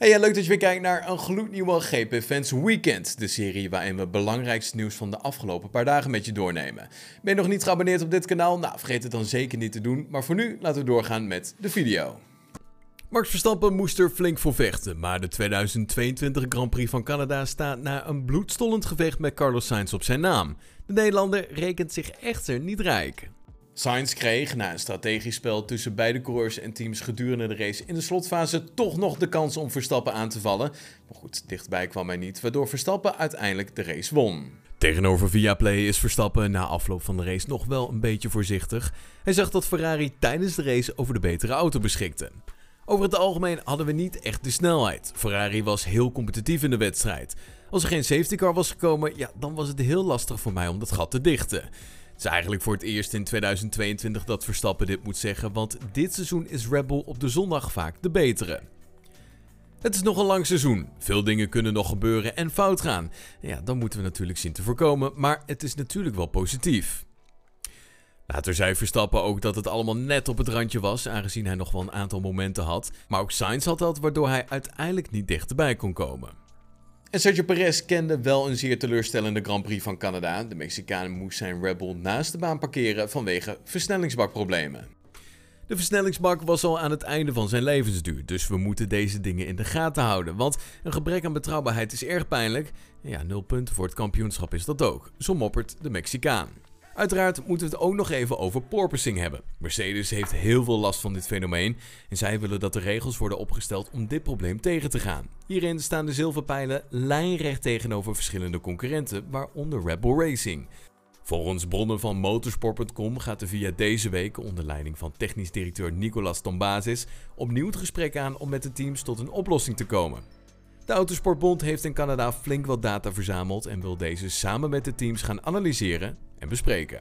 Hey, leuk dat je weer kijkt naar een gloednieuwe GP Fans Weekend. De serie waarin we het belangrijkste nieuws van de afgelopen paar dagen met je doornemen. Ben je nog niet geabonneerd op dit kanaal? Nou, vergeet het dan zeker niet te doen. Maar voor nu laten we doorgaan met de video. Max Verstappen moest er flink voor vechten, maar de 2022 Grand Prix van Canada staat na een bloedstollend gevecht met Carlos Sainz op zijn naam. De Nederlander rekent zich echter niet rijk. Sainz kreeg na een strategisch spel tussen beide coureurs en teams gedurende de race in de slotfase toch nog de kans om Verstappen aan te vallen. Maar goed, dichtbij kwam hij niet, waardoor Verstappen uiteindelijk de race won. Tegenover Viaplay is Verstappen na afloop van de race nog wel een beetje voorzichtig. Hij zag dat Ferrari tijdens de race over de betere auto beschikte. Over het algemeen hadden we niet echt de snelheid. Ferrari was heel competitief in de wedstrijd. Als er geen safety car was gekomen, ja, dan was het heel lastig voor mij om dat gat te dichten. Het is eigenlijk voor het eerst in 2022 dat Verstappen dit moet zeggen, want dit seizoen is Red Bull op de zondag vaak de betere. Het is nog een lang seizoen. Veel dingen kunnen nog gebeuren en fout gaan. Ja, dan moeten we natuurlijk zien te voorkomen, maar het is natuurlijk wel positief. Later zei Verstappen ook dat het allemaal net op het randje was, aangezien hij nog wel een aantal momenten had. Maar ook Sainz had dat, waardoor hij uiteindelijk niet dichterbij kon komen. En Sergio Perez kende wel een zeer teleurstellende Grand Prix van Canada. De Mexicaan moest zijn Red Bull naast de baan parkeren vanwege versnellingsbakproblemen. De versnellingsbak was al aan het einde van zijn levensduur, dus we moeten deze dingen in de gaten houden. Want een gebrek aan betrouwbaarheid is erg pijnlijk. Ja, nul punten voor het kampioenschap is dat ook. Zo moppert de Mexicaan. Uiteraard moeten we het ook nog even over porpoising hebben. Mercedes heeft heel veel last van dit fenomeen en zij willen dat de regels worden opgesteld om dit probleem tegen te gaan. Hierin staan de zilverpijlen lijnrecht tegenover verschillende concurrenten, waaronder Red Bull Racing. Volgens bronnen van motorsport.com gaat de VIA deze week onder leiding van technisch directeur Nicolas Tombazis opnieuw het gesprek aan om met de teams tot een oplossing te komen. De Autosportbond heeft in Canada flink wat data verzameld en wil deze samen met de teams gaan analyseren en bespreken.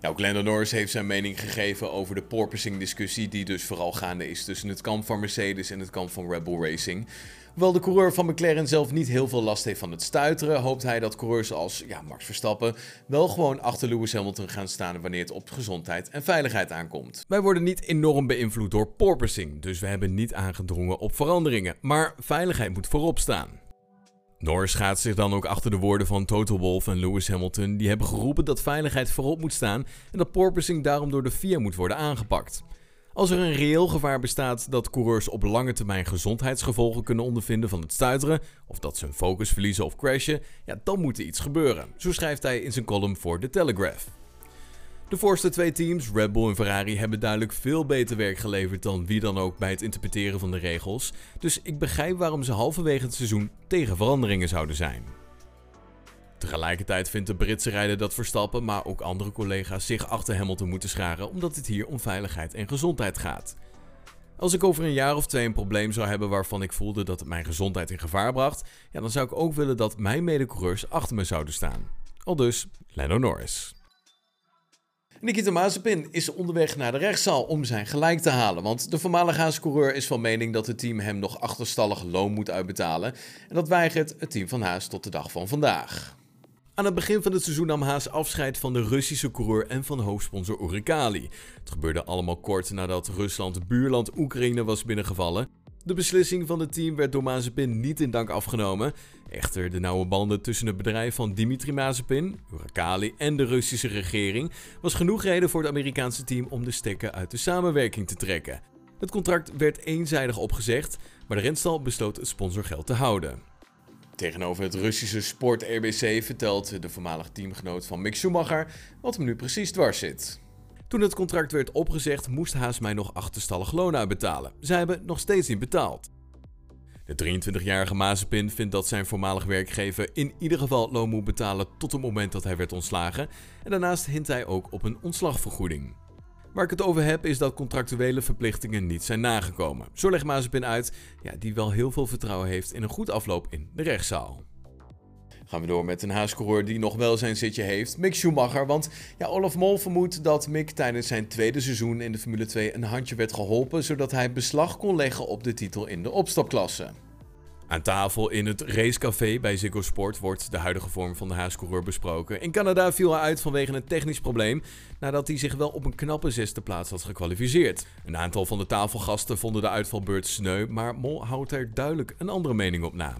Nou, Lando Norris heeft zijn mening gegeven over de porpoising-discussie, die dus vooral gaande is tussen het kamp van Mercedes en het kamp van Red Bull Racing. Hoewel de coureur van McLaren zelf niet heel veel last heeft van het stuiteren, hoopt hij dat coureurs als ja, Max Verstappen wel gewoon achter Lewis Hamilton gaan staan wanneer het op gezondheid en veiligheid aankomt. Wij worden niet enorm beïnvloed door porpoising, dus we hebben niet aangedrongen op veranderingen, maar veiligheid moet voorop staan. Norris gaat zich dan ook achter de woorden van Toto Wolff en Lewis Hamilton. Die hebben geroepen dat veiligheid voorop moet staan en dat porpoising daarom door de FIA moet worden aangepakt. Als er een reëel gevaar bestaat dat coureurs op lange termijn gezondheidsgevolgen kunnen ondervinden van het stuiteren, of dat ze hun focus verliezen of crashen, ja, dan moet er iets gebeuren. Zo schrijft hij in zijn column voor The Telegraph. De voorste twee teams, Red Bull en Ferrari, hebben duidelijk veel beter werk geleverd dan wie dan ook bij het interpreteren van de regels. Dus ik begrijp waarom ze halverwege het seizoen tegen veranderingen zouden zijn. Tegelijkertijd vindt de Britse rijder dat Verstappen, maar ook andere collega's zich achter Hamilton moeten scharen omdat het hier om veiligheid en gezondheid gaat. Als ik over een jaar of twee een probleem zou hebben waarvan ik voelde dat het mijn gezondheid in gevaar bracht, ja, dan zou ik ook willen dat mijn medecoureurs achter me zouden staan. Al dus Lando Norris. Nikita Mazepin is onderweg naar de rechtszaal om zijn gelijk te halen. Want de voormalige Haas-coureur is van mening dat het team hem nog achterstallig loon moet uitbetalen. En dat weigert het team van Haas tot de dag van vandaag. Aan het begin van het seizoen nam Haas afscheid van de Russische coureur en van hoofdsponsor Uralkali. Het gebeurde allemaal kort nadat Rusland buurland Oekraïne was binnengevallen. De beslissing van het team werd door Mazepin niet in dank afgenomen. Echter, de nauwe banden tussen het bedrijf van Dimitri Mazepin, Uralkali en de Russische regering was genoeg reden voor het Amerikaanse team om de stekker uit de samenwerking te trekken. Het contract werd eenzijdig opgezegd, maar de renstal besloot het sponsorgeld te houden. Tegenover het Russische Sport RBC vertelt de voormalig teamgenoot van Mick Schumacher wat hem nu precies dwars zit. Toen het contract werd opgezegd, moest Haas mij nog achterstallig loon uitbetalen. Zij hebben nog steeds niet betaald. De 23-jarige Mazepin vindt dat zijn voormalig werkgever in ieder geval loon moet betalen tot het moment dat hij werd ontslagen. En daarnaast hint hij ook op een ontslagvergoeding. Waar ik het over heb is dat contractuele verplichtingen niet zijn nagekomen. Zo legt Mazepin uit ja, die wel heel veel vertrouwen heeft in een goed afloop in de rechtszaal. Gaan we door met een haascoureur die nog wel zijn zitje heeft, Mick Schumacher. Want ja, Olaf Mol vermoedt dat Mick tijdens zijn tweede seizoen in de Formule 2 een handje werd geholpen, zodat hij beslag kon leggen op de titel in de opstapklasse. Aan tafel in het racecafé bij Ziggo Sport wordt de huidige vorm van de haascoureur besproken. In Canada viel hij uit vanwege een technisch probleem nadat hij zich wel op een knappe zesde plaats had gekwalificeerd. Een aantal van de tafelgasten vonden de uitvalbeurt sneu, maar Mol houdt er duidelijk een andere mening op na.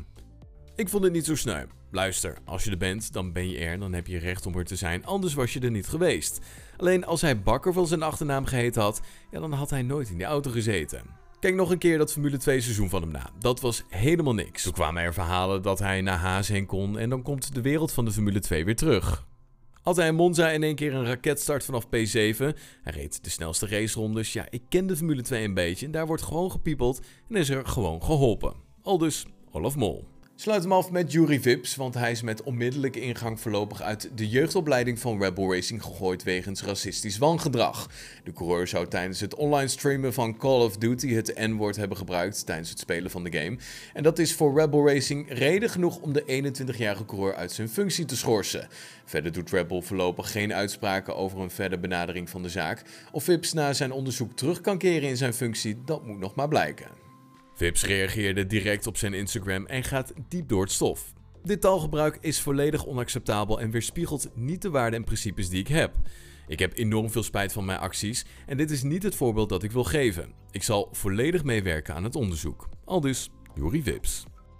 Ik vond het niet zo sneu. Luister, als je er bent, dan ben je er, dan heb je recht om er te zijn, anders was je er niet geweest. Alleen als hij Bakker van zijn achternaam geheten had, ja, dan had hij nooit in die auto gezeten. Kijk nog een keer dat Formule 2 seizoen van hem na. Dat was helemaal niks. Toen kwamen er verhalen dat hij naar Haas heen kon en dan komt de wereld van de Formule 2 weer terug. Had hij in Monza in één keer een raketstart vanaf P7. Hij reed de snelste racerondes. Ja, ik ken de Formule 2 een beetje. En daar wordt gewoon gepiepeld en is er gewoon geholpen. Al dus Olaf Mol. Sluit hem af met Jury Vips, want hij is met onmiddellijke ingang voorlopig uit de jeugdopleiding van Red Bull Racing gegooid wegens racistisch wangedrag. De coureur zou tijdens het online streamen van Call of Duty het N-woord hebben gebruikt tijdens het spelen van de game. En dat is voor Red Bull Racing reden genoeg om de 21-jarige coureur uit zijn functie te schorsen. Verder doet Red Bull voorlopig geen uitspraken over een verdere benadering van de zaak. Of Vips na zijn onderzoek terug kan keren in zijn functie, dat moet nog maar blijken. Vips reageerde direct op zijn Instagram en gaat diep door het stof. Dit taalgebruik is volledig onacceptabel en weerspiegelt niet de waarden en principes die ik heb. Ik heb enorm veel spijt van mijn acties en dit is niet het voorbeeld dat ik wil geven. Ik zal volledig meewerken aan het onderzoek. Aldus, Juri Vips.